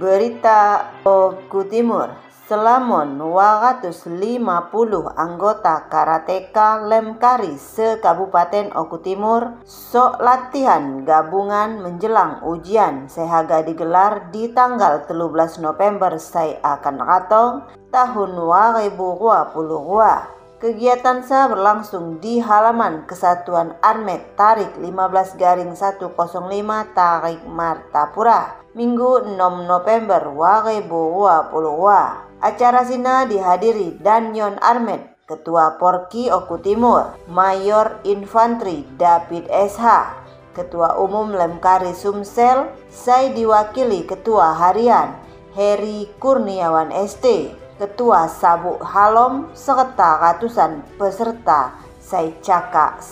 Berita Oku Timur Selamon 250 anggota karateka Lemkari se-Kabupaten Oku Timur sok latihan gabungan menjelang ujian sehaga digelar di tanggal 13 November saya akan ratong tahun 2022. Kegiatan sa berlangsung di halaman Kesatuan Armet Tarik 15 garing 105 Tarik Martapura. Minggu 6 November 2022. Acara sina dihadiri Danyon Armet, Ketua Porki Oku Timur, Mayor Infantri David SH, Ketua Umum Lemkari Sumsel, saya diwakili Ketua Harian Heri Kurniawan ST, Ketua Sabuk Halom, serta ratusan peserta saya Caka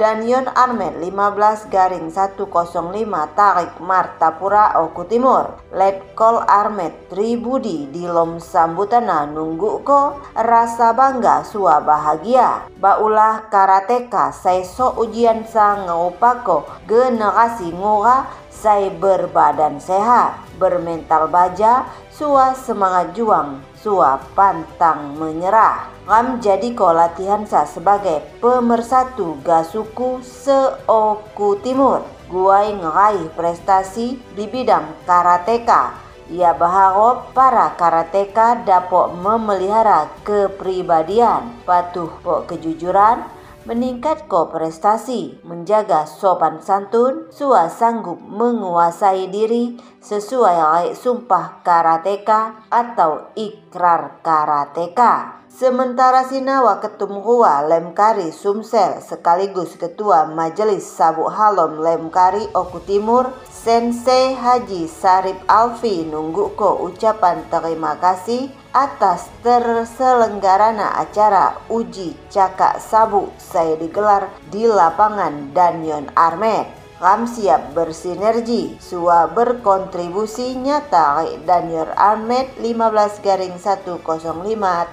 Sabuk. Danyon Armet 15 garing 105 Tarik Martapura Oku Timur Letkol Armet Tribudi di Lom Sambutana nunggu ko rasa bangga sua bahagia Baulah karateka saya so ujian sa ngaupako generasi ngora saya berbadan sehat bermental baja sua semangat juang sua pantang menyerah Ram jadi ko latihan sa sebagai pemersatu gasuku se-Oku Timur. Guai ngeraih prestasi di bidang karateka. Ia berharap para karateka dapat memelihara kepribadian, patuh po kejujuran, meningkat ko prestasi, menjaga sopan santun, sua sanggup menguasai diri sesuai sumpah karateka atau ikrar karateka. Sementara Sinawa Ketum Hua Lemkari Sumsel sekaligus Ketua Majelis Sabuk Halom Lemkari Oku Timur Sensei Haji Sarip Alfi nunggu ko ucapan terima kasih atas terselenggarana acara uji cakak sabu saya digelar di lapangan Danyon Armet. Ram siap bersinergi, sua berkontribusi nyata Daniel Ahmed 15 garing 105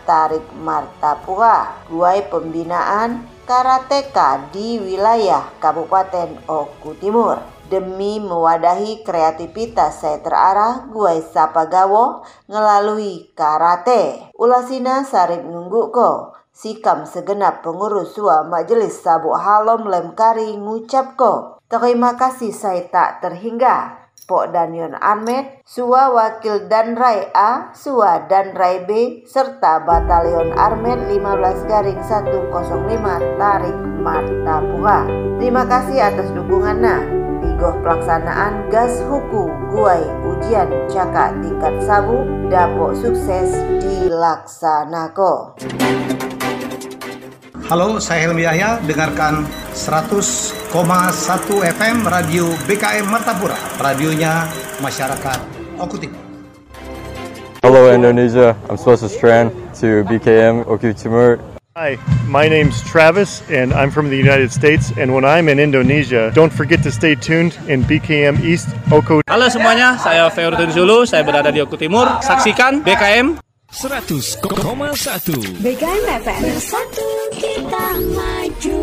Tarik Martapura. Guai pembinaan karateka di wilayah Kabupaten Oku Timur. Demi mewadahi kreativitas saya terarah guai Sapagawo ngelalui karate. Ulasina sarip nunggu ko. Sikam segenap pengurus sua Majelis Sabuk Halom Lemkari ngucap ko. Terima kasih saya tak terhingga. Pok Danyon Ahmed, Sua Wakil Danrai A, Sua Danrai B, serta Batalion Armet 15 garing 105 Tarik Martapura. Terima kasih atas dukungannya. Tigoh pelaksanaan gas huku guai ujian cakak tingkat sabu dapok sukses dilaksanakan. Halo, saya Helmi Yahya. Dengarkan 100,1 FM Radio BKM Martapura. Radionya masyarakat Oku Timur. Hello Indonesia, I'm Swasis Strand to BKM Oku Timur. Hi, my name's Travis, and I'm from the United States. And when I'm in Indonesia, don't forget to stay tuned in BKM East Oko. Halo semuanya, saya Feurdun Zulu, saya berada di Oku Timur. Saksikan BKM 100,1 BKM FM Bersatu kita maju.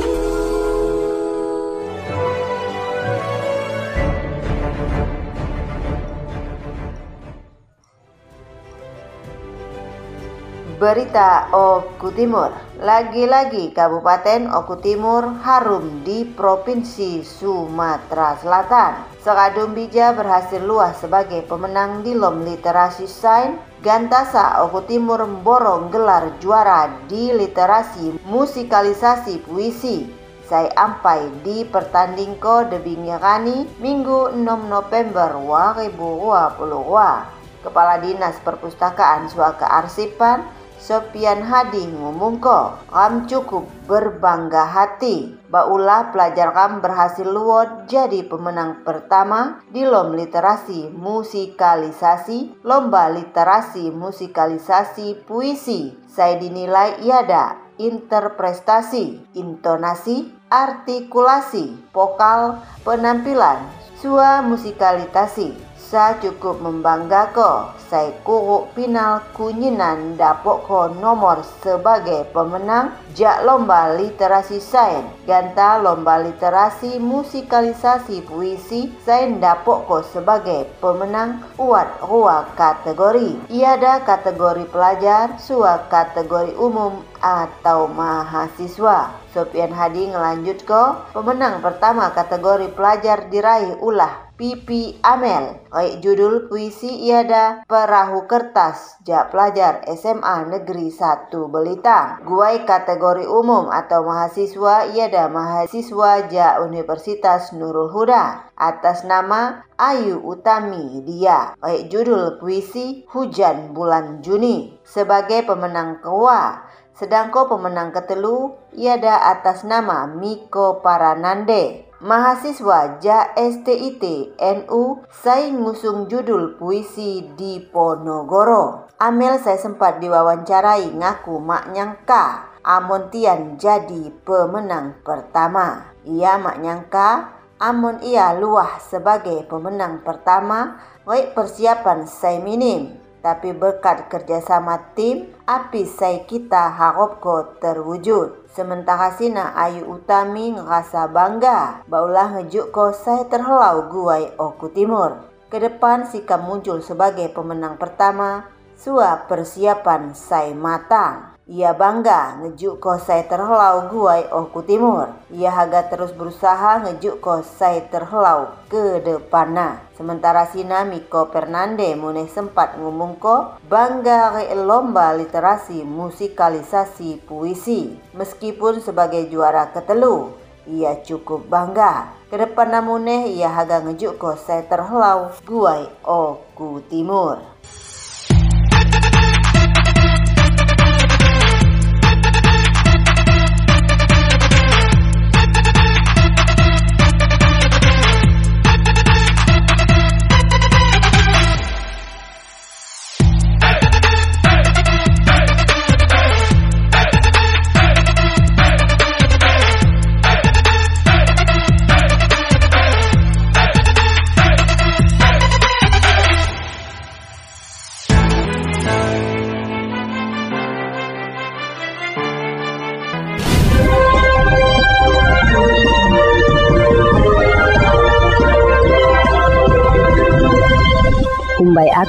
Berita Oku Timur Lagi-lagi Kabupaten Oku Timur harum di Provinsi Sumatera Selatan. Sekadung Bija berhasil luas sebagai pemenang di Lom Literasi Sains Gantasa Oku Timur memborong gelar juara di literasi musikalisasi puisi. Saya ampai di pertandingko Debingirani Minggu 6 November 2022. Kepala Dinas Perpustakaan Suaka Arsipan Sopian Hadi ngumungko kam cukup berbangga hati. Baulah pelajar kam berhasil luot jadi pemenang pertama di Lom Literasi Musikalisasi Lomba Literasi Musikalisasi Puisi. Saya dinilai iada interpretasi, intonasi, artikulasi, vokal, penampilan, sua musikalitasi, sa cukup membanggakan saya kuruk final kunyinan dapok ko nomor sebagai pemenang jak lomba literasi sains ganta lomba literasi musikalisasi puisi sains dapok ko sebagai pemenang uat rua kategori. Iada kategori pelajar sua kategori umum atau mahasiswa Sopian Hadi ngelanjut ko pemenang pertama kategori pelajar diraih ulah Pipi Amel. Baik judul puisi iada Perahu Kertas Ja Pelajar SMA Negeri 1 Belitang. Guai kategori umum atau mahasiswa iada mahasiswa Ja Universitas Nurul Huda. Atas nama Ayu Utami dia. Baik judul puisi Hujan Bulan Juni. Sebagai pemenang kewa Sedangko pemenang ketelu iada atas nama Miko Paranande. Mahasiswa Ja STIT NU saya ngusung judul puisi di Ponorogo. Amel saya sempat diwawancarai ngaku mak nyangka Amontian jadi pemenang pertama. Ia mak nyangka Amon ia luah sebagai pemenang pertama, baik persiapan saya minim. Tapi berkat kerjasama tim, api saya kita harap ko terwujud. Sementara Sina Ayu Utami ngerasa bangga Baulah ngejuk ko saya terhelau guai Oku Timur Ke depan Sika muncul sebagai pemenang pertama Sua persiapan saya matang ia bangga ngejuk ko saya terhelau guai Oku Timur. Ia haga terus berusaha ngejuk ko saya terhelau ke depanna. Sementara Sina Miko Fernande muneh sempat ngomong ko bangga re lomba literasi musikalisasi puisi. Meskipun sebagai juara ketelu, ia cukup bangga. Ke depan namuneh ia haga ngejuk ko saya terhelau guai Oku Timur.